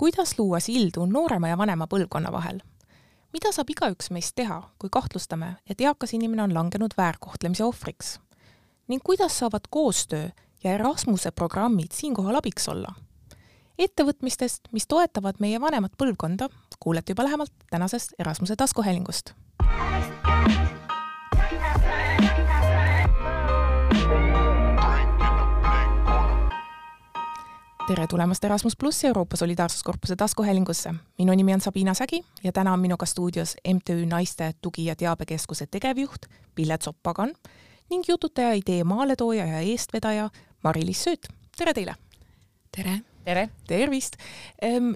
kuidas luua sildu noorema ja vanema põlvkonna vahel? mida saab igaüks meist teha, kui kahtlustame, et eakas inimene on langenud väärkohtlemise ohvriks? ning kuidas saavad koostöö ja Erasmuse programmid siinkohal abiks olla? ettevõtmistest, mis toetavad meie vanemat põlvkonda, kuulete juba lähemalt tänasest Erasmuse taskuhäälingust tere tulemast Erasmus pluss Euroopa Solidaarsuskorpuse taskuhäälingusse. minu nimi on Sabina Sägi ja täna on minuga stuudios MTÜ Naiste Tugi- ja Teabekeskuse tegevjuht Pille Zopp-Pagan ning jututaja, idee maaletooja ja eestvedaja Mari-Liis Sööt. tere teile! tere! tere! tervist!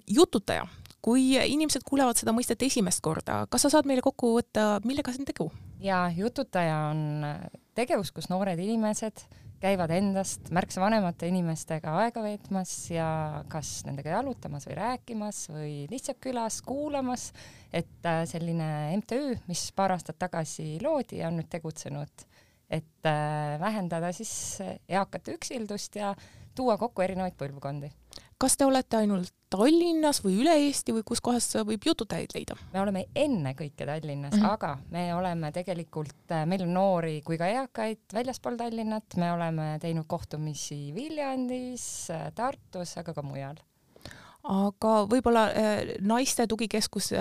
jututaja, kui inimesed kuulevad seda mõistet esimest korda, kas sa saad meile kokku võtta, millega see on tegu? jaa, jututaja on tegevus, kus noored inimesed käivad endast märksa vanemate inimestega aega veetmas ja kas nendega jalutamas või rääkimas või lihtsalt külas kuulamas, et äh, selline MTÜ, mis paar aastat tagasi loodi ja on nüüd tegutsenud, et äh, vähendada siis eakate üksildust ja tuua kokku erinevaid põlvkondi kas te olete ainult Tallinnas või üle Eesti või kus kohas võib jututajaid leida? me oleme ennekõike Tallinnas mm, -hmm. aga me oleme tegelikult, äh, meil on noori kui ka eakaid väljaspool Tallinnat, me oleme teinud kohtumisi Viljandis, äh, Tartus, aga ka mujal. aga võib-olla äh, naiste tugikeskus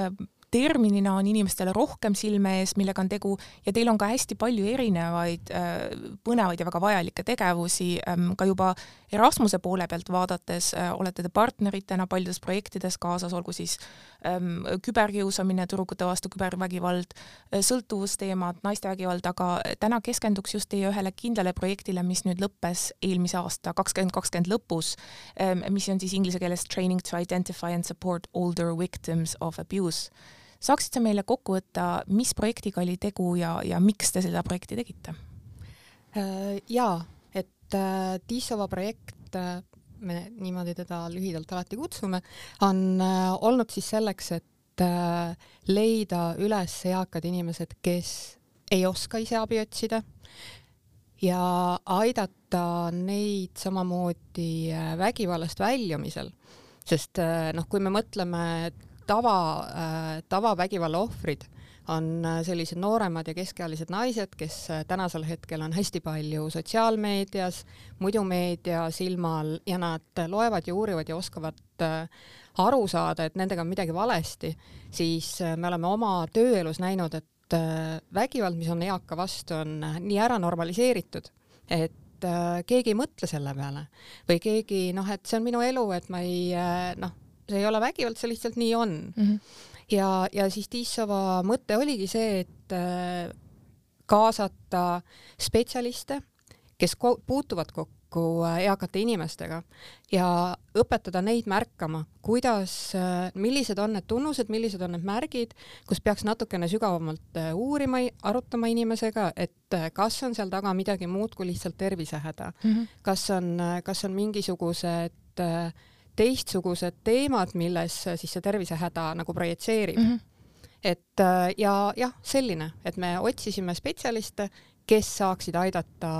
terminina on inimestele rohkem silme ees, millega on tegu ja teil on ka hästi palju erinevaid äh, põnevaid ja väga vajalikke tegevusi, ähm, ka juba Erasmuse poole pealt vaadates äh, olete te partneritena paljudes projektides kaasas, olgu siis ähm, küberkiusamine, tüdrukute vastu kübervägivald, äh, sõltuvusteemad, naistevägivald, aga täna keskenduks just teie ühele kindlale projektile, mis nüüd lõppes eelmise aasta kakskümmend kakskümmend lõpus, ähm, mis on siis inglise keeles Training to identify and support older victims of abuse saaksid sa meile kokku võtta, mis projektiga oli tegu ja, ja miks te seda projekti tegite? Äh, jaa, et äh, Tissova projekt, äh, me niimoodi teda lühidalt alati kutsume, on olnud siis selleks, et leida üles eakad inimesed, kes ei oska ise abi otsida ja aidata neid samamoodi vägivallast väljumisel, sest noh, kui me mõtleme, et tava äh,, tavavägivalla ohvrid on äh, sellised nooremad ja keskealised naised, kes äh, tänasel hetkel on hästi palju sotsiaalmeedias, muidu meedia silmal ja nad loevad ja uurivad ja oskavad aru saada, et nendega on midagi valesti, siis me oleme oma tööelus näinud, et vägivald, mis on eaka vastu, on nii ära normaliseeritud, et keegi ei mõtle selle peale. Või keegi noh, et see on minu elu, et ma ei noh, see ei ole vägivald, see lihtsalt nii on mm. -hmm. ja, ja siis Tissova mõte oligi see, et äh, kaasata spetsialiste, kes ko puutuvad kokku äh, eakate inimestega ja õpetada neid märkama, kuidas, äh, millised on need tunnused, millised on need märgid, kus peaks natukene sügavamalt uurima, arutama inimesega, et kas on seal taga midagi muud kui lihtsalt tervisehäda mm, -hmm. kas on, kas on mingisugused äh, teistsugused teemad, milles siis see tervisehäda nagu projitseerib mm. -hmm. et äh, ja jah, selline, et me otsisime spetsialiste, kes saaksid aidata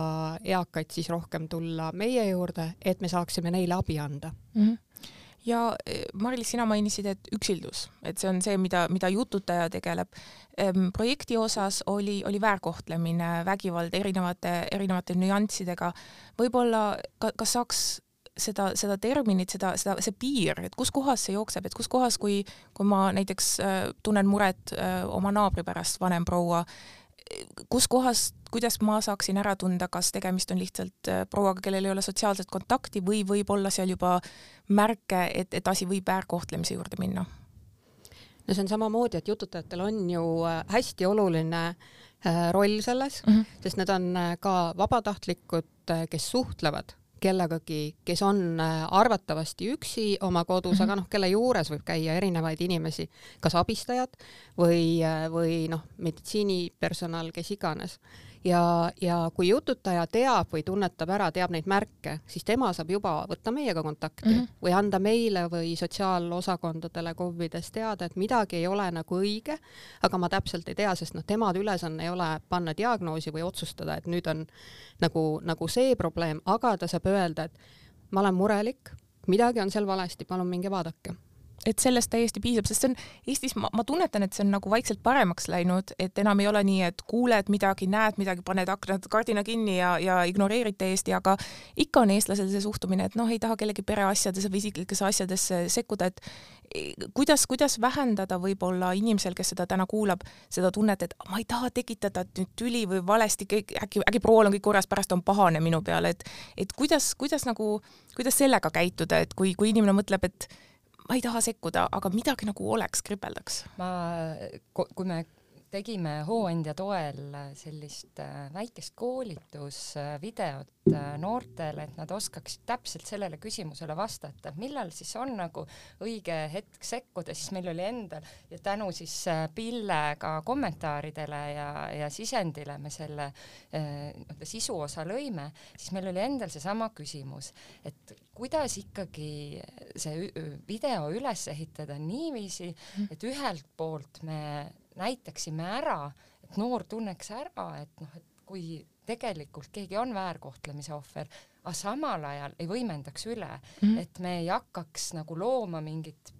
eakaid siis rohkem tulla meie juurde, et me saaksime neile abi anda mm. -hmm ja e, Mari-Liis, sina mainisid, et üksildus, et see on see, mida, mida jututaja tegeleb. projekti osas oli, oli väärkohtlemine, vägivald erinevate, erinevate nüanssidega. võib-olla ka, kas saaks seda, seda terminit, seda, seda, see piir, et kus kohas see jookseb, et kus kohas, kui, kui ma näiteks äh, tunnen muret äh, oma naabri pärast, vanem proua, kus kohas, kuidas ma saaksin ära tunda, kas tegemist on lihtsalt äh, prouaga, kellel ei ole sotsiaalset kontakti või võib olla seal juba märke, et, et asi võib väärkohtlemise juurde minna? no see on samamoodi, et jututajatel on ju äh, hästi oluline äh, roll selles mm, -hmm. sest need on ka vabatahtlikud, kes suhtlevad kellegagi, kes on äh, arvatavasti üksi oma kodus mm, -hmm. aga noh, kelle juures võib käia erinevaid inimesi, kas abistajad või, äh, või noh, meditsiinipersonal, kes iganes ja, ja kui jututaja teab või tunnetab ära, teab neid märke, siis tema saab juba võtta meiega kontakti mm -hmm. või anda meile või sotsiaalosakondadele KOV-ides teada, et midagi ei ole nagu õige, aga ma täpselt ei tea, sest noh, tema ülesanne ei ole panna diagnoosi või otsustada, et nüüd on nagu, nagu see probleem, aga ta saab öelda, et ma olen murelik, midagi on seal valesti, palun minge vaadake et sellest täiesti piisab, sest see on Eestis, ma, ma tunnetan, et see on nagu vaikselt paremaks läinud, et enam ei ole nii, et kuuled midagi, näed midagi, paned aknad, kardina kinni ja, ja ignoreerid täiesti, aga ikka on eestlasel see suhtumine, et noh, ei taha kellegi pereasjadesse või isiklikesse asjadesse sekkuda, et kuidas, kuidas vähendada võib-olla inimesel, kes seda täna kuulab, seda tunnet, et ma ei taha tekitada nüüd tüli või valesti, äkki, äkki proual on kõik korras, pärast on pahane minu peale, et et kuidas, kuidas nagu, kuidas sellega käituda, et kui, kui inimene mõtleb, et ma ei taha sekkuda, aga midagi nagu oleks, kripeldaks. ma, kui me tegime Hooandja toel sellist äh, väikest koolitusvideot äh, noortele, et nad oskaksid täpselt sellele küsimusele vastata, et millal siis on nagu õige hetk sekkuda, siis meil oli endal ja tänu siis äh, Pille ka kommentaaridele ja, ja sisendile me selle nii-öelda sisu osa lõime, siis meil oli endal seesama küsimus, et kuidas ikkagi see video üles ehitada niiviisi, et ühelt poolt me näitaksime ära, et noor tunneks ära, et noh, et kui tegelikult keegi on väärkohtlemise ohver, aga samal ajal ei võimendaks üle mm, -hmm. et me ei hakkaks nagu looma mingit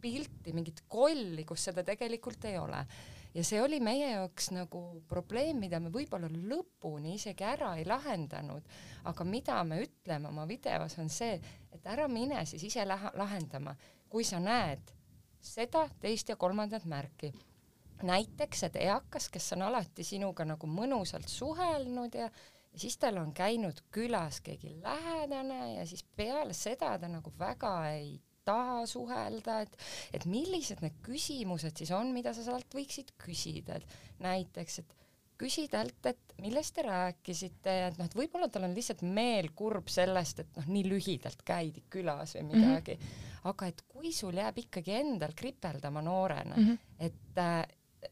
pilti, mingit kolli, kus seda tegelikult ei ole. ja see oli meie jaoks nagu probleem, mida me võib-olla lõpuni isegi ära ei lahendanud, aga mida me ütleme oma videos, on see, et ära mine siis ise lahendama, kui sa näed seda, teist ja kolmandat märki näiteks, et eakas, kes on alati sinuga nagu mõnusalt suhelnud ja ja siis tal on käinud külas keegi lähedane ja siis peale seda ta nagu väga ei taha suhelda, et, et millised need küsimused siis on, mida sa sealt võiksid küsida, et näiteks, et küsi talt, et millest te rääkisite ja et noh, et võib-olla tal on lihtsalt meel kurb sellest, et noh, nii lühidalt käidi külas või midagi mm, -hmm. aga et kui sul jääb ikkagi endal kripeldama noorena mm, -hmm. et äh,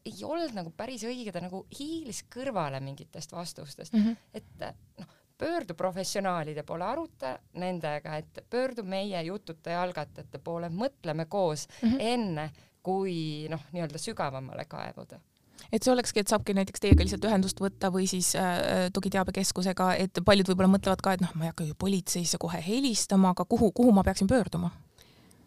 ei olnud nagu päris õige, ta nagu hiilis kõrvale mingitest vastustest mm, -hmm. et noh, pöördu professionaalide poole, aruta nendega, et pöördu meie jututaja algatajate poole, mõtleme koos mm -hmm. enne, kui noh, nii-öelda sügavamale kaevuda et see olekski, et saabki näiteks teiega lihtsalt ühendust võtta või siis äh, tugiteabekeskusega, et paljud võib-olla mõtlevad ka, et noh, ma ei hakka ju politseisse kohe helistama, aga kuhu, kuhu ma peaksin pöörduma?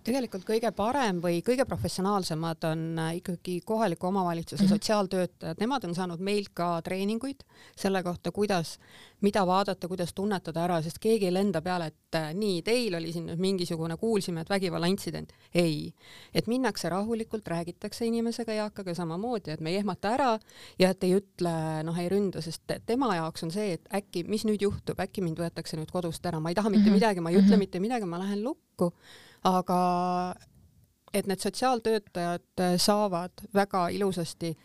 Tegelikult kõige parem või kõige professionaalsemad on äh, ikkagi kohaliku omavalitsuse mm -hmm. sotsiaaltöötajad, nemad on saanud meilt ka treeninguid selle kohta, kuidas, mida vaadata, kuidas tunnetada ära, sest keegi ei lenda peale, et äh, nii, teil oli siin nüüd mingisugune, kuulsime, et vägivallaintsident. ei, et minnakse rahulikult, räägitakse inimesega, eakaga samamoodi, et me ei ehmata ära ja et ei ütle, noh, ei ründa, sest tema jaoks on see, et äkki, mis nüüd juhtub, äkki mind võetakse nüüd kodust ära, ma ei taha mitte mm -hmm. midagi, ma ei ütle mm -hmm. mitte midagi, ma lähen lukku aga et need sotsiaaltöötajad saavad väga ilusasti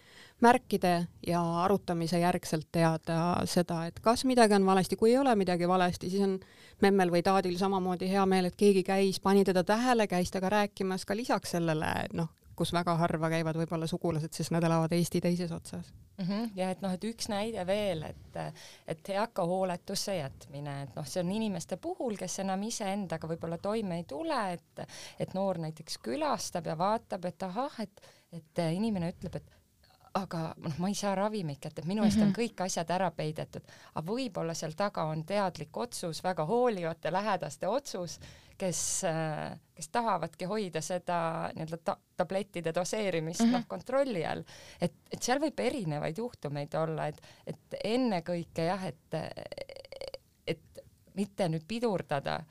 märkide ja arutamise järgselt teada seda, et kas midagi on valesti, kui ei ole midagi valesti, siis on memmel või taadil samamoodi hea meel, et keegi käis, pani teda tähele, käis temaga rääkimas ka lisaks sellele, noh, kus väga harva käivad võib-olla sugulased, sest nad elavad Eesti teises otsas mm. -hmm. ja et noh, et üks näide veel, et, et eaka hooletusse jätmine, et noh, see on inimeste puhul, kes enam iseendaga võib-olla toime ei tule, et, et noor näiteks külastab ja vaatab, et ahah, et, et inimene ütleb, et aga noh, ma ei saa ravimit kätte, et minu eest on mhm. kõik asjad ära peidetud, aga võib-olla seal taga on teadlik otsus, väga hoolivate lähedaste otsus, kes, kes tahavadki hoida seda nii-öelda ta tablettide doseerimist mm -hmm. noh kontrolli all, et, et seal võib erinevaid juhtumeid olla, et, et ennekõike jah, et, et mitte nüüd pidurdada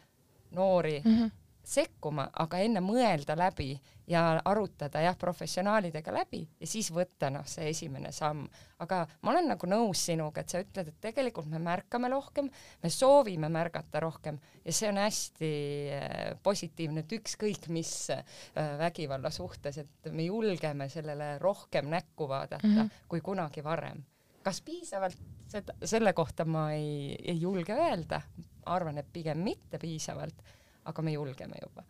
noori mm -hmm sekkuma, aga enne mõelda läbi ja arutada jah, professionaalidega läbi ja siis võtta noh, see esimene samm. aga ma olen nagu nõus sinuga, et sa ütled, et tegelikult me märkame rohkem, me soovime märgata rohkem ja see on hästi äh, positiivne, et ükskõik mis äh, vägivalla suhtes, et me julgeme sellele rohkem näkku vaadata mm -hmm. kui kunagi varem. kas piisavalt seda, selle kohta ma ei, ei julge öelda, arvan, et pigem mitte piisavalt aga me julgeme juba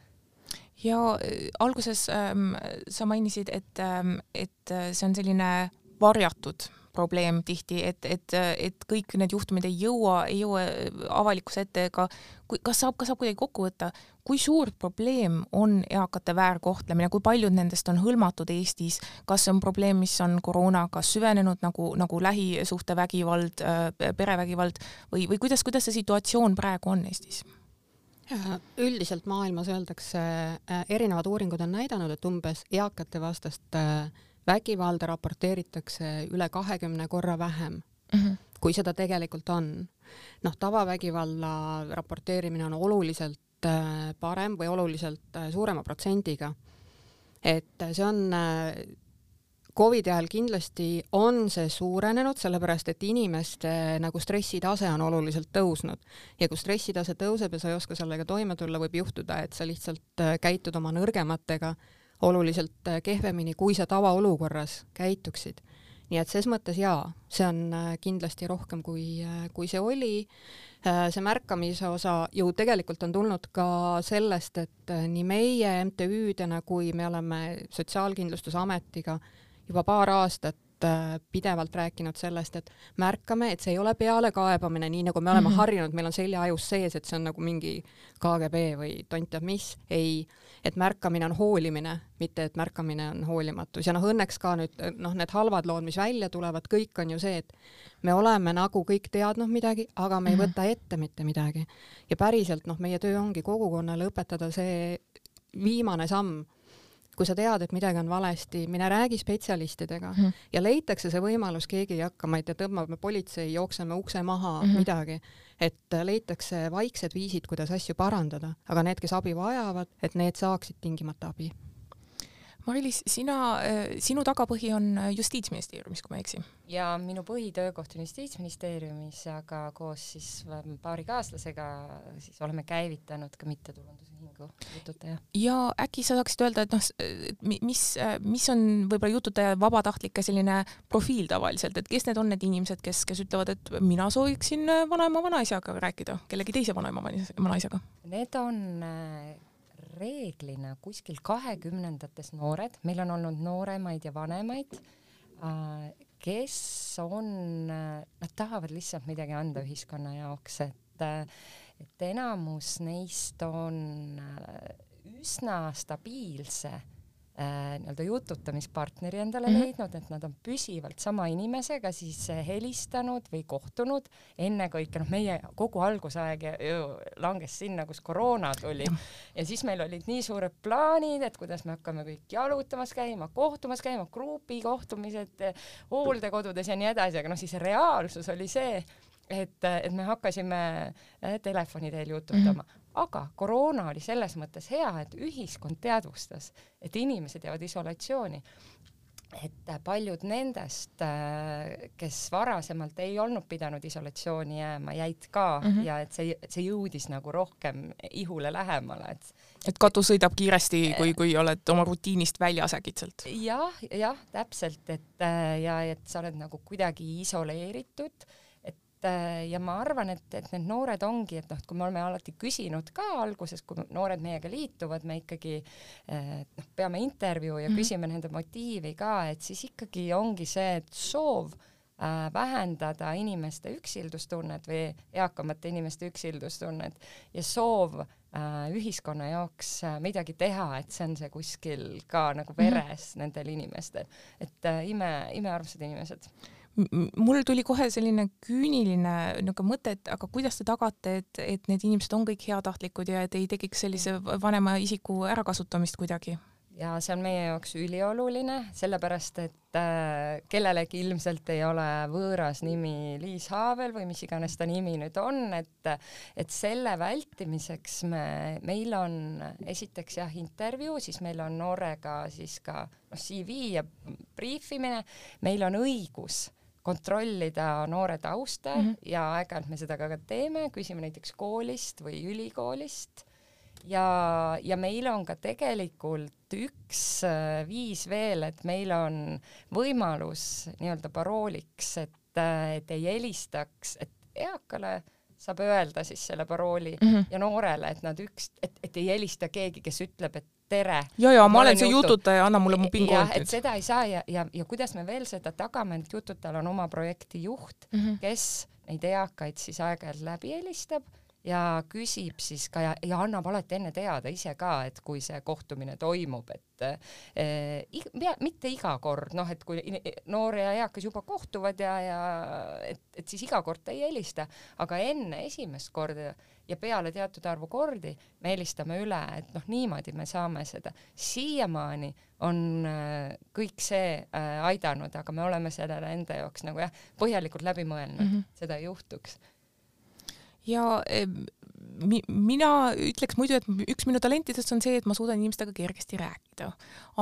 ja äh, alguses ähm, sa mainisid, et ähm,, et äh, see on selline varjatud probleem tihti, et, et, et kõik need juhtumid ei jõua, ei jõua äh, avalikkuse ette ega kui, kas saab, kas saab kuidagi kokku võtta, kui suur probleem on eakate väärkohtlemine, kui paljud nendest on hõlmatud Eestis, kas see on probleem, mis on koroonaga süvenenud nagu, nagu lähisuhtevägivald, perevägivald või, või kuidas, kuidas see situatsioon praegu on Eestis? Üldiselt maailmas öeldakse, äh, erinevad uuringud on näidanud, et umbes eakate vastast äh, vägivalda raporteeritakse üle kahekümne korra vähem mm, -hmm. kui seda tegelikult on. noh, tavavägivalla raporteerimine on oluliselt äh, parem või oluliselt suurema protsendiga. et see on Covidi ajal kindlasti on see suurenenud, sellepärast et inimeste nagu stressitase on oluliselt tõusnud ja kui stressitase tõuseb ja sa ei oska sellega toime tulla, võib juhtuda, et sa lihtsalt äh, käitud oma nõrgematega oluliselt äh, kehvemini, kui sa tavaolukorras käituksid. nii et ses mõttes jaa, see on äh, kindlasti rohkem kui, kui see oli. see märkamise osa ju tegelikult on tulnud ka sellest, et nii meie MTÜ-dena kui me oleme Sotsiaalkindlustusametiga juba paar aastat äh, pidevalt rääkinud sellest, et märkame, et see ei ole pealekaebamine, nii nagu me oleme mm -hmm. harjunud, meil on seljaajus sees, et see on nagu mingi KGB või tont teab mis, ei, et märkamine on hoolimine, mitte et märkamine on hoolimatus ja noh, õnneks ka nüüd noh, need halvad lood, mis välja tulevad, kõik on ju see, et me oleme nagu kõik teadnud midagi, aga me ei mhm. võta ette mitte midagi. ja päriselt noh, meie töö ongi kogukonnale õpetada see viimane samm kui sa tead, et midagi on valesti, mine räägi spetsialistidega mm -hmm. ja leitakse see võimalus, keegi ei hakka, ma ei tea, tõmbame politsei, jookseme ukse maha mm, -hmm. midagi, et leitakse vaiksed viisid, kuidas asju parandada, aga need, kes abi vajavad, et need saaksid tingimata abi Mari-Liis, sina, äh, sinu tagapõhi on äh, Justiitsministeeriumis, kui ma ei eksi? ja minu põhitöökoht on Justiitsministeeriumis, aga koos siis paari kaaslasega siis oleme käivitanud ka mittetulundusühingu Jututaja. ja äkki sa saaksid öelda, et noh, mis, mis on võib-olla Jututaja vabatahtlike selline profiil tavaliselt, et kes need on need inimesed, kes, kes ütlevad, et mina sooviksin äh, vanaema vanaisaga rääkida, kellegi teise vanaema vanaisaga? Need on reeglina kuskil kahekümnendates noored, meil on olnud nooremaid ja vanemaid, äh, kes on, nad tahavad lihtsalt midagi anda ühiskonna jaoks, et, et enamus neist on äh, üsna stabiilse äh, nii-öelda jututamispartneri endale mm -hmm. leidnud, et nad on püsivalt sama inimesega siis äh, helistanud või kohtunud, ennekõike noh, meie kogu algusaeg ju langes sinna, kus koroona tuli. Ja siis meil olid nii suured plaanid, et kuidas me hakkame kõik jalutamas käima, kohtumas käima, grupikohtumised hooldekodudes ja nii edasi, aga noh, siis reaalsus oli see, et, et me hakkasime äh, telefoni teel jututama. mm, -hmm aga koroona oli selles mõttes hea, et ühiskond teadvustas, et inimesed jäävad isolatsiooni. et paljud nendest, äh, kes varasemalt ei olnud pidanud isolatsiooni jääma, jäid ka mm -hmm. ja et see, see jõudis nagu rohkem ihule lähemale, et et kadu sõidab kiiresti, kui, kui oled oma rutiinist väljas äkitselt ja,. jah, jah, täpselt, et äh, ja et sa oled nagu kuidagi isoleeritud Äh, ja ma arvan, et, et need noored ongi, et noh, et kui me oleme alati küsinud ka alguses, kui noored meiega liituvad, me ikkagi äh, noh, peame intervjuu ja mm -hmm. küsime nende motiivi ka, et siis ikkagi ongi see, et soov äh, vähendada inimeste üksildustunnet või eakamate inimeste üksildustunnet ja soov äh, ühiskonna jaoks äh, midagi teha, et see on see kuskil ka nagu mhm. veres mm -hmm. nendel inimestel, et äh, ime, imearmsad inimesed mul tuli kohe selline küüniline niisugune mõte, et aga kuidas te tagate, et, et need inimesed on kõik heatahtlikud ja et ei tekiks sellise vanema isiku ärakasutamist kuidagi? ja see on meie jaoks ülioluline, sellepärast et äh, kellelegi ilmselt ei ole võõras nimi Liis Haavel või mis iganes ta nimi nüüd on, et et selle vältimiseks me, meil on esiteks jah, intervjuu, siis meil on noorega siis ka noh, CV ja briifimine, meil on õigus kontrollida noore tausta mm -hmm. ja aeg-ajalt me seda ka teeme, küsime näiteks koolist või ülikoolist ja, ja meil on ka tegelikult üks äh, viis veel, et meil on võimalus nii-öelda parooliks, et, äh, et ei helistaks, et eakale saab öelda siis selle parooli mm -hmm. ja noorele, et nad üks, et, et ei helista keegi, kes ütleb, et tere. ja, ja ma olen see jututaja, anna mulle mu pingu. jah, et seda ei saa ja, ja, ja kuidas me veel seda tagame, et jututajal on oma projekti juht mm, -hmm. kes neid eakaid siis aeg-ajalt läbi helistab ja küsib siis ka ja, ja annab alati enne teada ise ka, et kui see kohtumine toimub, et eh, iga, mitte iga kord, noh, et kui noor ja eakas juba kohtuvad ja, ja et, et siis iga kord ei helista, aga enne esimest korda ja peale teatud arvu kordi me helistame üle, et noh, niimoodi me saame seda. siiamaani on äh, kõik see äh, aidanud, aga me oleme sellele enda jaoks nagu jah, põhjalikult läbi mõelnud mm, -hmm. seda ei juhtuks ja mi-, mina ütleks muidu, et üks minu talentidest on see, et ma suudan inimestega kergesti rääkida.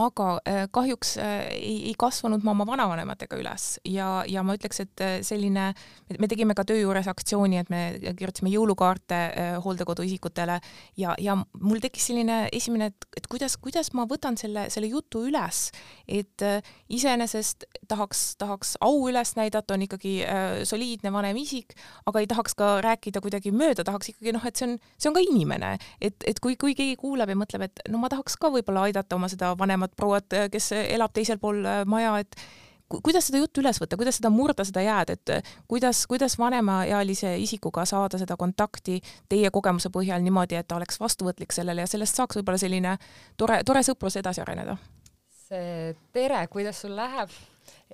aga äh, kahjuks äh, ei, ei kasvanud ma oma vanavanematega üles ja, ja ma ütleks, et äh, selline, me tegime ka töö juures aktsiooni, et me kirjutasime jõulukaarte hooldekodu isikutele ja, ja mul tekkis selline esimene, et, et kuidas, kuidas ma võtan selle, selle jutu üles, et iseenesest tahaks, tahaks au üles näidata, on ikkagi soliidne vanem isik, aga ei tahaks ka rääkida kuidagi mööda, tahaks ikkagi noh, et see on, see on ka inimene, et, et kui, kui keegi kuuleb ja mõtleb, et no ma tahaks ka võib-olla aidata oma seda vanemat prouat, kes elab teisel pool äh, maja, et kuidas seda juttu üles võtta, kuidas seda murda, seda jääd, et kuidas, kuidas vanemaealise isikuga saada seda kontakti teie kogemuse põhjal niimoodi, et ta oleks vastuvõtlik sellele ja sellest saaks võib-olla selline tore, tore sõprus edasi areneda? see tere, kuidas sul läheb?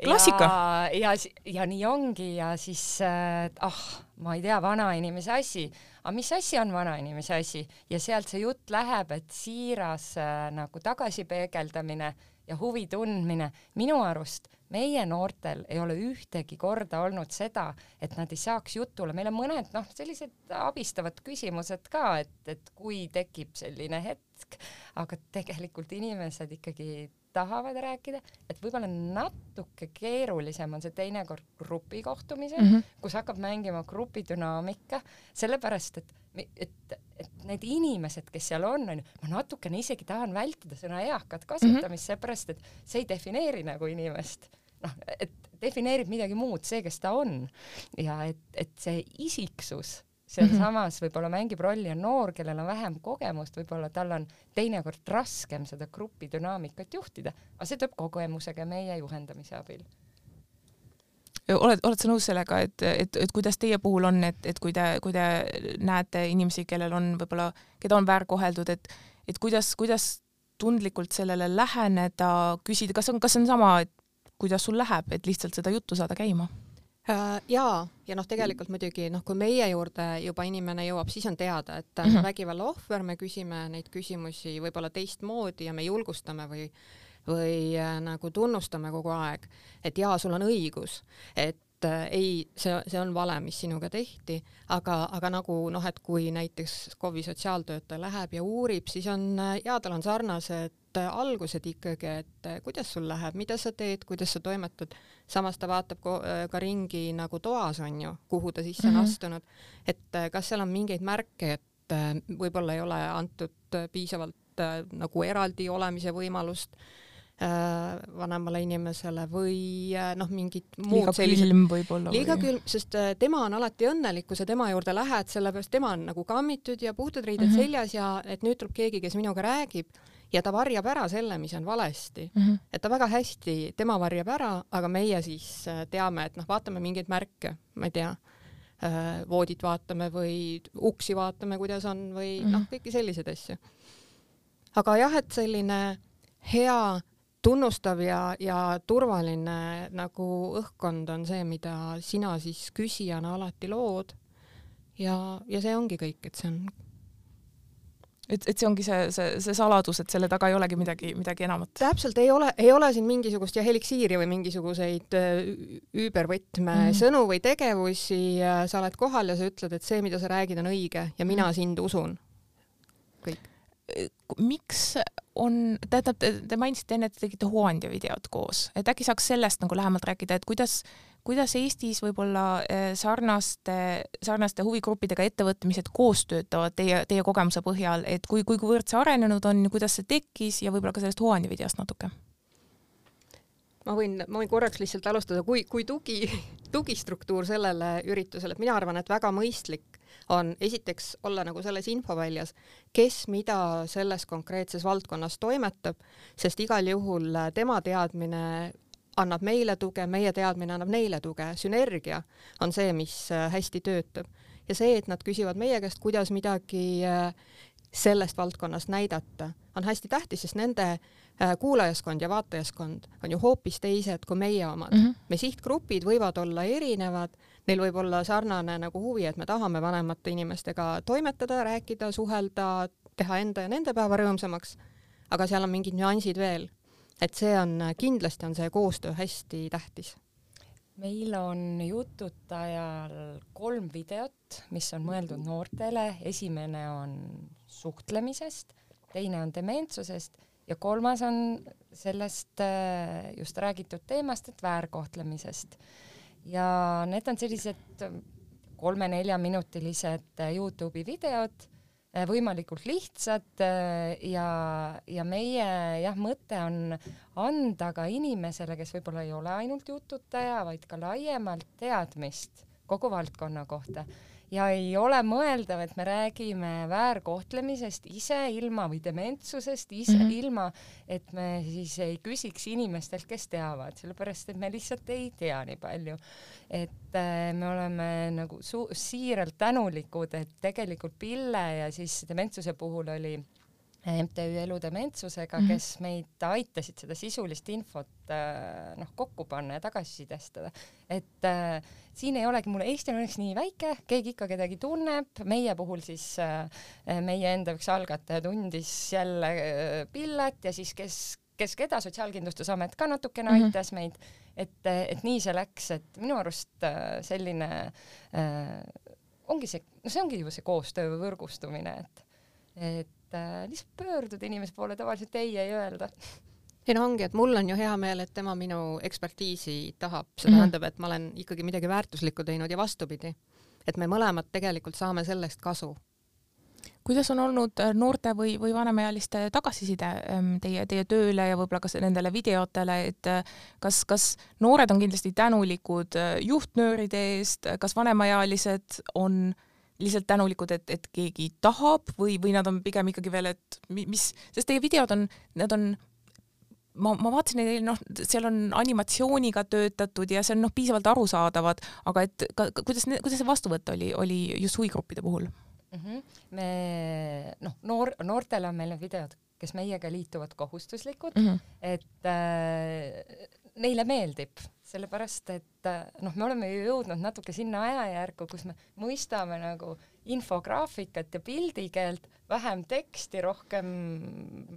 Klassika. ja, ja, ja nii ongi ja siis äh, ah, ma ei tea, vanainimese asi, aga mis asi on vanainimese asi? Ja sealt see jutt läheb, et siiras äh, nagu tagasipeegeldamine ja huvi tundmine, minu arust meie noortel ei ole ühtegi korda olnud seda, et nad ei saaks jutule, meil on mõned noh, sellised abistavad küsimused ka, et, et kui tekib selline hetk, aga tegelikult inimesed ikkagi tahavad rääkida, et võib-olla natuke keerulisem on see teinekord grupikohtumisel mm, -hmm. kus hakkab mängima grupidünaamika, sellepärast et, et, et need inimesed, kes seal on, on ju, ma natukene isegi tahan vältida sõna eakad kasutamist mm -hmm., seepärast et see ei defineeri nagu inimest noh, et defineerib midagi muud, see, kes ta on ja et, et see isiksus sealsamas võib-olla mängib rolli on noor, kellel on vähem kogemust, võib-olla tal on teinekord raskem seda grupi dünaamikat juhtida, aga see tuleb kogemusega meie juhendamise abil. oled, oled sa nõus sellega, et, et, et kuidas teie puhul on, et, et kui te, kui te näete inimesi, kellel on võib-olla, keda on väärkoheldud, et, et kuidas, kuidas tundlikult sellele läheneda, küsida, kas on, kas on sama, et kuidas sul läheb, et lihtsalt seda juttu saada käima? Äh, jaa, ja noh, tegelikult muidugi noh, kui meie juurde juba inimene jõuab, siis on teada, et mm -hmm. vägivalla ohver, me küsime neid küsimusi võib-olla teistmoodi ja me julgustame või või äh, nagu tunnustame kogu aeg, et jaa, sul on õigus, et äh, ei, see, see on vale, mis sinuga tehti, aga, aga nagu noh, et kui näiteks KOV-i sotsiaaltöötaja läheb ja uurib, siis on äh, jaa, tal on sarnased äh, algused ikkagi, et äh, kuidas sul läheb, mida sa teed, kuidas sa toimetad, samas ta vaatab ko, ka ringi nagu toas on ju, kuhu ta sisse on mm -hmm. astunud, et kas seal on mingeid märke, et võib-olla ei ole antud piisavalt nagu eraldi olemise võimalust Äh, vanemale inimesele või äh, noh, mingid muud liiga külm võib-olla. liiga või... külm, sest äh, tema on alati õnnelik, kui sa tema juurde lähed, sellepärast tema on nagu kammitud ja puhtad riided mm -hmm. seljas ja et nüüd tuleb keegi, kes minuga räägib ja ta varjab ära selle, mis on valesti mm. -hmm. et ta väga hästi, tema varjab ära, aga meie siis teame, et noh, vaatame mingeid märke, ma ei tea, voodit vaatame või uksi vaatame, kuidas on või mm -hmm. noh, kõiki selliseid asju. aga jah, et selline hea tunnustav ja, ja turvaline nagu õhkkond on see, mida sina siis küsijana alati lood. ja, ja see ongi kõik, et see on. Et, et see ongi see, see, see saladus, et selle taga ei olegi midagi, midagi enamat. täpselt, ei ole, ei ole siin mingisugust jah, eliksiiri või mingisuguseid üübervõtme mm -hmm. sõnu või tegevusi. sa oled kohal ja sa ütled, et see, mida sa räägid, on õige ja mina mm -hmm. sind usun. Miks on, tähendab, te mainisite enne, et te tegite Huandia videot koos, et äkki saaks sellest nagu lähemalt rääkida, et kuidas, kuidas Eestis võib-olla eh, sarnaste, sarnaste huvigruppidega ettevõtmised koos töötavad teie, teie kogemuse põhjal, et kui, kui, kuivõrd see arenenud on, kuidas see tekkis ja võib-olla ka sellest Huandia videost natuke? ma võin, ma võin korraks lihtsalt alustada, kui, kui tugi, tugistruktuur sellele üritusele, et mina arvan, et väga mõistlik on esiteks olla nagu selles infoväljas, kes mida selles konkreetses valdkonnas toimetab, sest igal juhul tema teadmine annab meile tuge, meie teadmine annab neile tuge, sünergia on see, mis hästi töötab ja see, et nad küsivad meie käest, kuidas midagi äh, sellest valdkonnast näidata, on hästi tähtis, sest nende äh, kuulajaskond ja vaatajaskond on ju hoopis teised kui meie omad mm. -hmm. me sihtgrupid võivad olla erinevad, neil võib olla sarnane nagu huvi, et me tahame vanemate inimestega toimetada, rääkida, suhelda, teha enda ja nende päeva rõõmsamaks, aga seal on mingid nüansid veel. et see on, kindlasti on see koostöö hästi tähtis meil on jututajal kolm videot, mis on mõeldud noortele, esimene on suhtlemisest, teine on dementsusest ja kolmas on sellest äh, just räägitud teemast, et väärkohtlemisest. Ja need on sellised kolme-neljaminutilised Youtube'i videod, äh, võimalikult lihtsad äh, ja, ja meie jah, mõte on anda ka inimesele, kes võib-olla ei ole ainult jututaja, vaid ka laiemalt teadmist kogu valdkonna kohta ja ei ole mõeldav, et me räägime väärkohtlemisest ise ilma või dementsusest ise mm -hmm. ilma, et me siis ei küsiks inimestelt, kes teavad, sellepärast et me lihtsalt ei tea nii palju. et äh, me oleme nagu su-, siiralt tänulikud, et tegelikult Pille ja siis dementsuse puhul oli MTÜ Elu Dementsusega mm, -hmm. kes meid aitasid seda sisulist infot äh, noh kokku panna ja tagasisidestada. et äh, siin ei olegi, mul Eesti on õnneks nii väike, keegi ikka kedagi tunneb, meie puhul siis äh, meie enda üks algataja tundis jälle äh, Pillet ja siis kes, kes keda, Sotsiaalkindlustusamet ka natukene mm -hmm. aitas meid, et, et nii see läks, et minu arust äh, selline äh, ongi see, no see ongi ju see koostöö või võrgustumine, et, et et äh, lihtsalt pöörduda inimese poole, tavaliselt ei ei öelda. ei no ongi, et mul on ju hea meel, et tema minu ekspertiisi tahab, see mm -hmm. tähendab, et ma olen ikkagi midagi väärtuslikku teinud ja vastupidi. et me mõlemad tegelikult saame sellest kasu kuidas on olnud äh, noorte või, või vanemaealiste tagasiside ähm, teie, teie tööle ja võib-olla ka nendele videotele, et äh, kas, kas noored on kindlasti tänulikud äh, juhtnööride eest, kas vanemaealised on lihtsalt tänulikud, et, et keegi tahab või, või nad on pigem ikkagi veel, et mis, sest teie videod on, need on ma, ma vaatasin neid, noh, seal on animatsiooniga töötatud ja see on noh, piisavalt arusaadavad, aga et ka, kuidas, kuidas see vastuvõtt oli, oli just huvigruppide puhul mm? -hmm. me noh, noor, noortele on meil need videod, kes meiega liituvad kohustuslikud mm, -hmm. et äh, neile meeldib sellepärast et äh, noh, me oleme ju jõudnud natuke sinna ajajärku, kus me mõistame nagu infograafikat ja pildikeelt, vähem teksti, rohkem,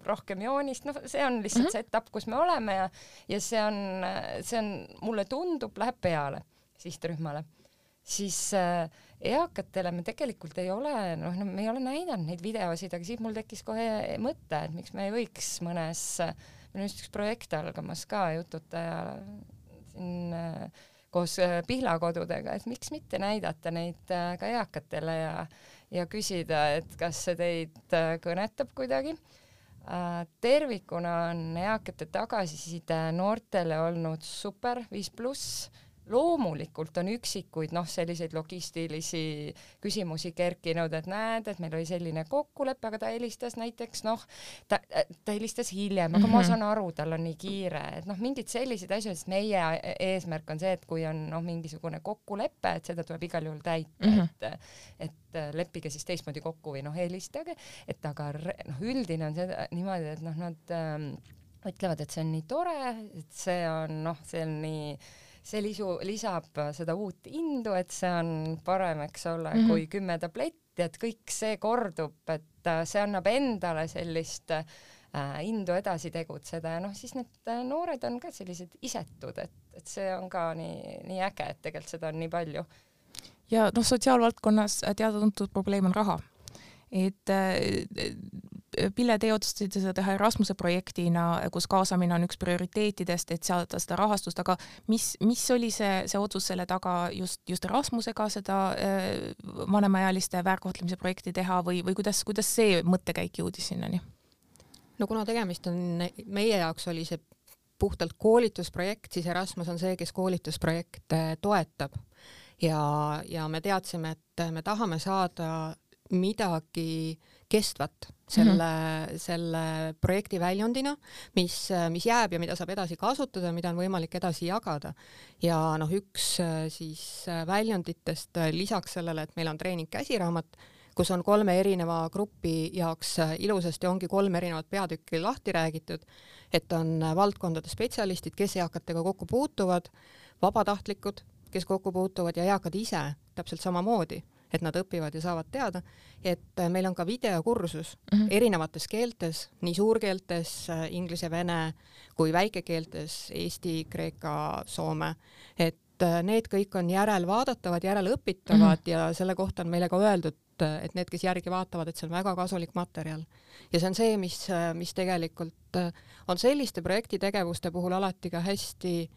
rohkem joonist, noh, see on lihtsalt mm -hmm. see etapp, kus me oleme ja ja see on, see on, mulle tundub, läheb peale sihtrühmale. siis äh, eakatele me tegelikult ei ole, noh, no me ei ole näidanud neid videosid, aga siis mul tekkis kohe mõte, et miks me ei võiks mõnes, meil on just üks projekt algamas ka jututaja siin äh, koos äh, Pihlakodudega, et miks mitte näidata neid äh, ka eakatele ja, ja küsida, et kas see teid kõnetab kuidagi. tervikuna on eakate tagasiside noortele olnud super, viis pluss loomulikult on üksikuid noh, selliseid logistilisi küsimusi kerkinud, et näed, et meil oli selline kokkulepe, aga ta helistas näiteks noh, ta, ta helistas hiljem, aga mm -hmm. ma mhm. saan aru, tal on nii kiire, et noh, mingid sellised asjad, sest meie eesmärk on see, et kui on noh, mingisugune kokkulepe, et seda tuleb igal juhul täita mm, -hmm. et et leppige siis teistmoodi kokku või noh, helistage, et aga noh, üldine on see niimoodi, et noh, nad ähm, ütlevad, et see on nii tore, et see on noh, see on nii see lisu, lisab seda uut indu, et see on parem, eks ole mm, -hmm. kui kümme tabletti, et kõik see kordub, et äh, see annab endale sellist äh, indu edasi tegutseda ja noh, siis need äh, noored on ka sellised isetud, et, et see on ka nii, nii äge, et tegelikult seda on nii palju. ja noh, sotsiaalvaldkonnas teada-tuntud probleem on raha. et Pille, teie otsustasite seda teha Erasmuse projektina, kus kaasamine on üks prioriteetidest, et saada seda rahastust, aga mis, mis oli see, see otsus selle taga just, just Erasmusega seda äh, vanemaealiste väärkohtlemise projekti teha või, või kuidas, kuidas see mõttekäik jõudis sinnani? no kuna tegemist on, meie jaoks oli see puhtalt koolitusprojekt, siis Erasmus on see, kes koolitusprojekte toetab ja, ja me teadsime, et me tahame saada midagi kestvat selle mm, -hmm. selle projekti väljundina, mis, mis jääb ja mida saab edasi kasutada, mida on võimalik edasi jagada. ja noh, üks siis väljunditest lisaks sellele, et meil on treening käsiraamat, kus on kolme erineva grupi jaoks ilusasti ongi kolm erinevat peatükki lahti räägitud, et on valdkondade spetsialistid, kes eakatega kokku puutuvad, vabatahtlikud, kes kokku puutuvad ja eakad ise täpselt samamoodi et nad õpivad ja saavad teada, et äh, meil on ka videokursus mm -hmm. erinevates keeltes, nii suurkeeltes, äh, inglise, vene kui väikekeeltes, eesti, kreeka, soome, et äh, need kõik on järelvaadatavad, järelõpitavad mm -hmm. ja selle kohta on meile ka öeldud, et need, kes järgi vaatavad, et see on väga kasulik materjal. ja see on see, mis, mis tegelikult on selliste projektitegevuste puhul alati ka hästi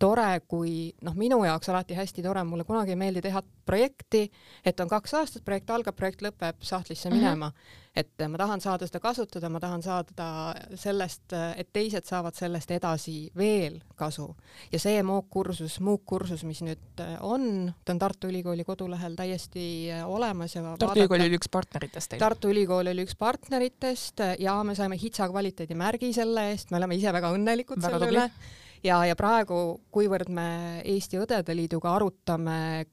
tore, kui noh, minu jaoks alati hästi tore, mulle kunagi ei meeldi teha projekti, et on kaks aastat, projekt algab, projekt lõpeb sahtlisse mm -hmm. minema. et ma tahan saada seda kasutada, ma tahan saada sellest, et teised saavad sellest edasi veel kasu. ja see MOOC-kursus, MOOC-kursus, mis nüüd on, ta on Tartu Ülikooli kodulehel täiesti olemas ja Tartu vaadata. Ülikool oli üks partneritest teil? Tartu Ülikool oli üks partneritest ja me saime HITSA kvaliteedimärgi selle eest, me oleme ise väga õnnelikud väga selle üle ja, ja praegu, kuivõrd me Eesti Õdede Liiduga arutame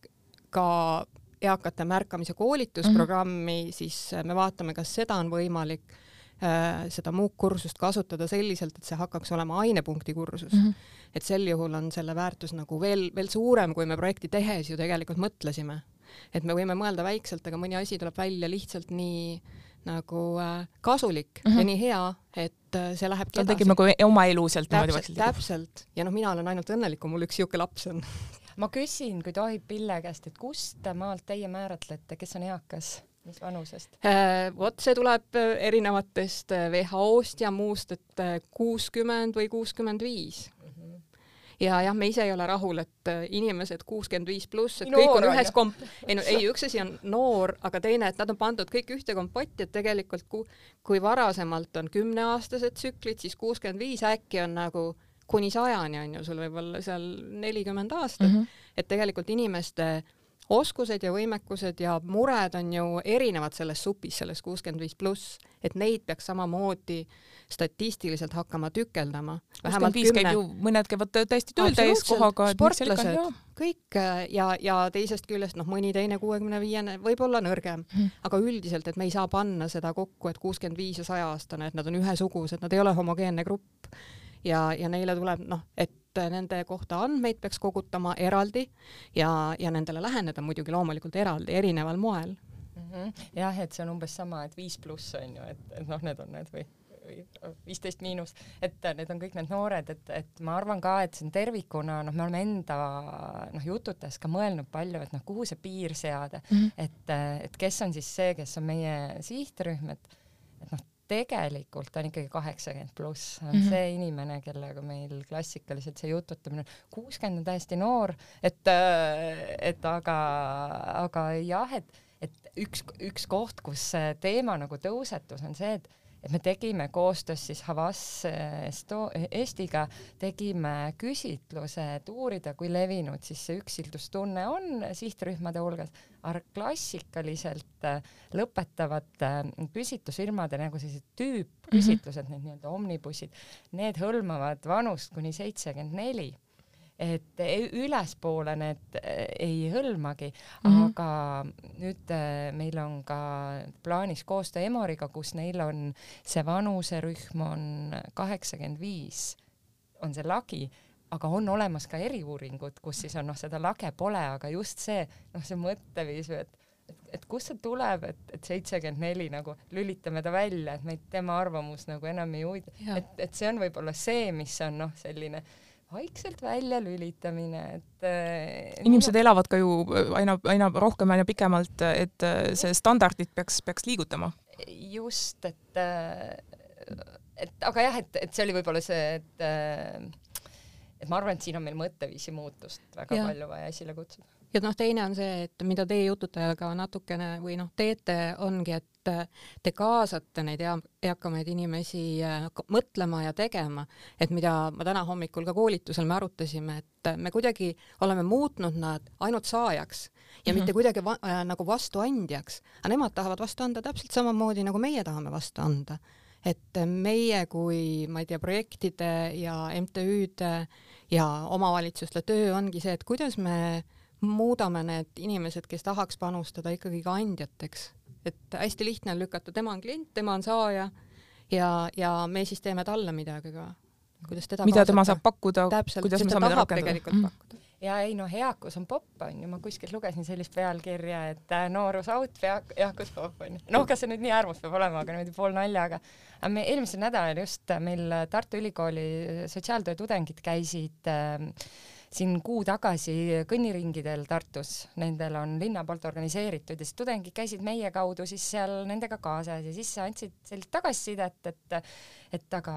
ka eakate märkamise koolitusprogrammi mm, -hmm. siis me vaatame, kas seda on võimalik äh, seda MOOC-kursust kasutada selliselt, et see hakkaks olema ainepunkti kursus mm. -hmm. et sel juhul on selle väärtus nagu veel, veel suurem, kui me projekti tehes ju tegelikult mõtlesime. et me võime mõelda väikselt, aga mõni asi tuleb välja lihtsalt nii nagu äh, kasulik mm -hmm. ja mhm. nii hea, et äh, see lähebki edasi. ta tekib nagu oma elu sealt niimoodi vaikselt. täpselt ja noh, mina olen ainult õnnelik, kui mul üks siuke laps on ma küsin, kui tohib Pille käest, et kust maalt teie määratlete, kes on eakas? mis vanusest äh,? vot see tuleb äh, erinevatest WHO-st ja muust, et kuuskümmend või kuuskümmend viis ja jah, me ise ei ole rahul, et äh, inimesed kuuskümmend viis pluss, et noor kõik on ühes komp-, ei no ei, üks asi on noor, aga teine, et nad on pandud kõik ühte kompotti, et tegelikult ku, kui varasemalt on kümneaastased tsüklid, siis kuuskümmend viis äkki on nagu kuni sajani on ju, sul võib olla seal nelikümmend aastat mm, -hmm. et tegelikult inimeste oskused ja võimekused ja mured on ju erinevad selles supis, selles kuuskümmend viis pluss, et neid peaks samamoodi statistiliselt hakkama tükeldama. kuuskümmend viis käib ju, mõned käivad täiesti tööl täiskohaga. sportlased, kõik ja, ja teisest küljest noh, mõni teine kuuekümne viiene võib olla nõrgem hmm., aga üldiselt, et me ei saa panna seda kokku, et kuuskümmend viis ja sajaaastane, et nad on ühesugused, nad ei ole homogeenne grupp ja, ja neile tuleb noh, et nende kohta andmeid peaks kogutama eraldi ja, ja nendele läheneda muidugi loomulikult eraldi, erineval moel mm. -hmm. jah, et see on umbes sama, et viis pluss on ju, et, et noh, need on need või viisteist miinus, et need on kõik need noored, et, et ma arvan ka, et see on tervikuna, noh, me oleme enda noh, jututes ka mõelnud palju, et noh, kuhu see piir seada mm, -hmm. et, et kes on siis see, kes on meie sihtrühm, et, et noh, tegelikult on ikkagi kaheksakümmend pluss, on mm -hmm. see inimene, kellega meil klassikaliselt see jututamine, kuuskümmend on täiesti noor, et, et aga, aga jah, et, et üks, üks koht, kus see teema nagu tõusetus, on see, et et me tegime koostöös siis Havas Esto-, Eestiga, tegime küsitluse, et uurida, kui levinud siis see üksildustunne on sihtrühmade hulgas, aga klassikaliselt äh, lõpetavad äh, küsitlusfirmade nagu sellised tüüppküsitlused mm, -hmm. need nii-öelda omnibussid, need hõlmavad vanust kuni seitsekümmend neli et e-, ülespoole need e, ei hõlmagi. Mm, -hmm. aga nüüd e, meil on ka plaanis koostöö Emoriga, kus neil on see vanuserühm on kaheksakümmend viis, on see lagi, aga on olemas ka eriuuringud, kus siis on noh, seda lage pole, aga just see noh, see mõtteviis et et, et kust see tuleb, et, et seitsekümmend neli nagu lülitame ta välja, et meid tema arvamus nagu enam ei huvita, et, et see on võib-olla see, mis on noh, selline äh, vaikselt väljalülitamine, et äh, inimesed no, elavad ka ju aina, aina rohkem, aina pikemalt, et äh, see standardit peaks, peaks liigutama. just, et äh, et aga jah, et, et see oli võib-olla see, et et ma arvan, et siin on meil mõtteviisi muutust väga ja. palju vaja esile kutsuda. Ja noh, teine on see, et mida teie jututajaga natukene või noh, teete, ongi, et te kaasate neid ea, eakamaid inimesi äh, mõtlema ja tegema, et mida ma täna hommikul ka koolitusel me arutasime, et me kuidagi oleme muutnud nad ainult saajaks ja mm -hmm. mitte kuidagi va äh, nagu vastuandjaks, aga nemad tahavad vastu anda täpselt samamoodi, nagu meie tahame vastu anda. et meie kui, ma ei tea, projektide ja MTÜ-de ja omavalitsuste töö ongi see, et kuidas me muudame need inimesed, kes tahaks panustada ikkagi ka andjateks et hästi lihtne on lükata, tema on klient, tema on saaja ja, ja me siis teeme talle midagi ka. kuidas teda mida kaasata. tema saab pakkuda, kuidas me saame teda rakendada. Pakkuda ja ei noh, eakus on popp onju, ma kuskilt lugesin sellist pealkirja, et äh, noorus out, eakus popp onju. noh, kas see nüüd nii äärmus peab olema, aga niimoodi poolnaljaga. aga me eelmisel nädalal just meil Tartu Ülikooli sotsiaaltöö tudengid käisid äh, siin kuu tagasi kõnniringidel Tartus, nendel on linna poolt organiseeritud ja siis tudengid käisid meie kaudu siis seal nendega kaasas ja siis andsid sellist tagasisidet, et et aga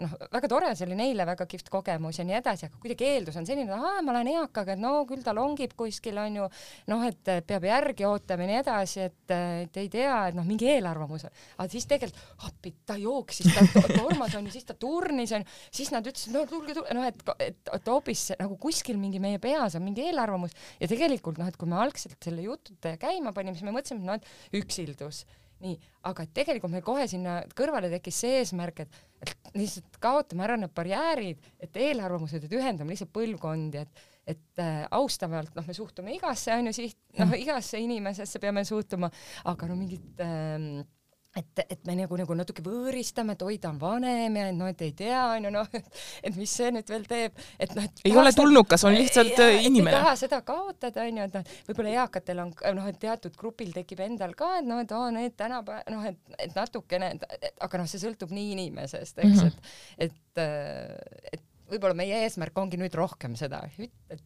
noh, väga tore, see oli neile väga kihvt kogemus ja nii edasi, aga kuidagi eeldus on selline, et aa, ma lähen eakaga, et no küll ta longib kuskil onju, noh, et peab järgi ootama ja nii edasi, et, et ei tea, et noh, mingi eelarvamus, aga siis tegelikult appi, ta jooksis, ta tormas onju, siis ta turnis onju, siis nad ütlesid, no tulge, tulge, noh, et, et, et hoopis nagu kuskil mingi meie peas on mingi eelarvamus. Ja tegelikult noh, et kui me algselt selle jutude käima panime, siis me mõtlesime, et noh, et üksildus nii, aga tegelikult meil kohe sinna kõrvale tekkis see eesmärk, et, et lihtsalt kaotame ära need barjäärid, et eelarvamused, et ühendame lihtsalt põlvkondi, et et äh, austavalt, noh, me suhtume igasse, on ju, siht, noh, igasse inimesesse peame suhtuma, aga no mingit äh, et, et me nagu, nagu natuke võõristame, et oi, ta on vanem ja noh, et ei tea, onju, noh, et mis see nüüd veel teeb, et noh, et ei ole tulnukas, on lihtsalt ja, inimene. ei taha seda kaotada, onju, et noh, võib-olla eakatel on noh, et teatud grupil tekib endal ka, et noh, et aa, need tänapäeval, noh, et, et natukene, aga noh, see sõltub nii inimesest, eks mm, -hmm. et, et, et võib-olla meie eesmärk ongi nüüd rohkem seda, et äh,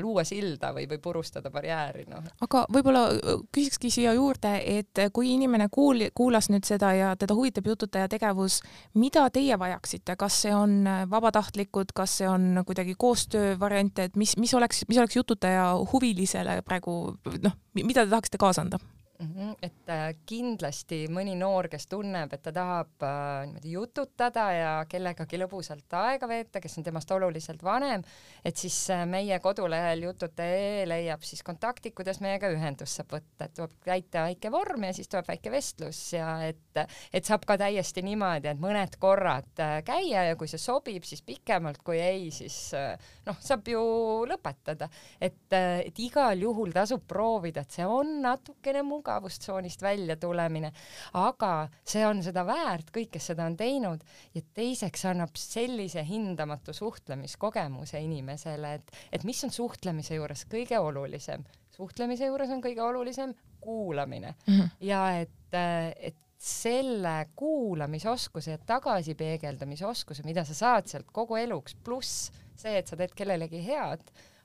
luua silda või, või purustada barjääri, noh. aga võib-olla äh, küsikski siia juurde, et kui inimene kuul-, kuulas nüüd seda ja teda huvitab jututaja tegevus, mida teie vajaksite, kas see on äh, vabatahtlikud, kas see on kuidagi koostöövariante, et mis, mis oleks, mis oleks jututaja huvilisele praegu noh, mida te tahaksite kaasa anda? Mm. -hmm. et äh, kindlasti mõni noor, kes tunneb, et ta tahab äh, niimoodi jututada ja kellegagi lõbusalt aega veeta, kes on temast oluliselt vanem, et siis äh, meie kodulehel jututa.ee leiab siis kontaktid, kuidas meiega ühendust saab võtta, et tuleb täita väike vorm ja siis tuleb väike vestlus ja et, et saab ka täiesti niimoodi, et mõned korrad äh, käia ja kui see sobib, siis pikemalt, kui ei, siis äh, noh, saab ju lõpetada, et, äh, et igal juhul tasub proovida, et see on natukene mugav mugavustsoonist välja tulemine, aga see on seda väärt, kõik, kes seda on teinud ja teiseks annab sellise hindamatu suhtlemiskogemuse inimesele, et, et mis on suhtlemise juures kõige olulisem. suhtlemise juures on kõige olulisem kuulamine mm -hmm. ja et, et selle kuulamisoskuse ja tagasipeegeldamise oskuse, mida sa saad sealt kogu eluks, pluss see, et sa teed kellelegi head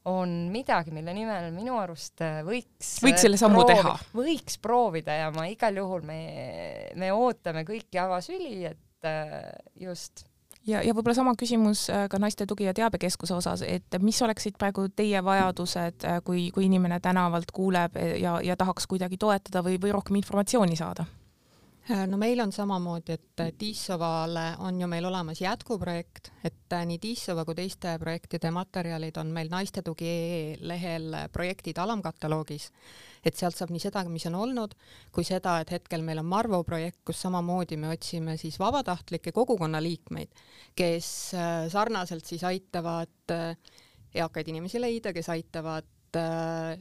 on midagi, mille nimel minu arust äh, võiks võiks selle sammu proovi, teha. võiks proovida ja ma igal juhul me, me ootame kõiki avasüli, et äh, just ja, ja võib-olla sama küsimus äh, ka Naiste Tugi- ja Teabekeskuse osas, et mis oleksid praegu teie vajadused, kui, kui inimene tänavalt kuuleb ja, ja tahaks kuidagi toetada või, või rohkem informatsiooni saada? Äh, no meil on samamoodi, et äh, Tissovale on ju meil olemas jätkuprojekt, et äh, nii Tissova kui teiste projektide materjalid on meil Naiste Tugi EE lehel projektid alamkataloogis, et sealt saab nii seda, mis on olnud, kui seda, et hetkel meil on Marvo projekt, kus samamoodi me otsime siis vabatahtlikke kogukonna liikmeid, kes sarnaselt siis aitavad eakaid inimesi leida, kes aitavad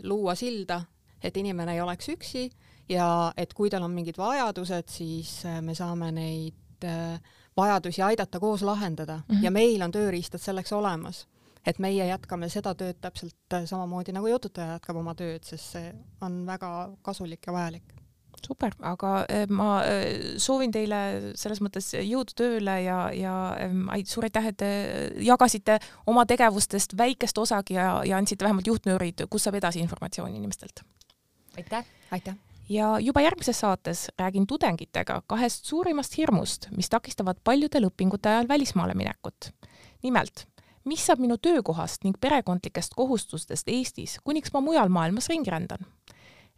luua silda, et inimene ei oleks üksi ja et kui tal on mingid vajadused, siis äh, me saame neid äh, vajadusi aidata koos lahendada mm -hmm. ja meil on tööriistad selleks olemas. et meie jätkame seda tööd täpselt äh, samamoodi nagu jututaja jätkab oma tööd, sest see on väga kasulik ja vajalik super, aga ma soovin teile selles mõttes jõudu tööle ja, ja ähm, suur aitäh, et te jagasite oma tegevustest väikest osagi ja, ja andsite vähemalt juhtnöörid, kus saab edasi informatsiooni inimestelt. aitäh! aitäh! Ja juba järgmises saates räägin tudengitega kahest suurimast hirmust, mis takistavad paljudel õpingute ajal välismaale minekut. nimelt, mis saab minu töökohast ning perekondlikest kohustustest Eestis, kuniks ma mujal maailmas ringi rändan?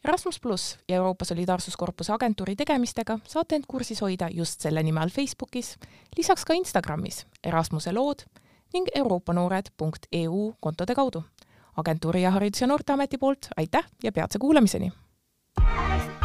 Erasmus pluss ja Euroopa Solidaarsuskorpuse agentuuri tegemistega saate end kursis hoida just selle nime all Facebookis, lisaks ka Instagramis Erasmuse lood ning euroopanoored.eu kontode kaudu. agentuuri ja Haridus- ja Noorteameti poolt aitäh ja peatse kuulamiseni! Bye.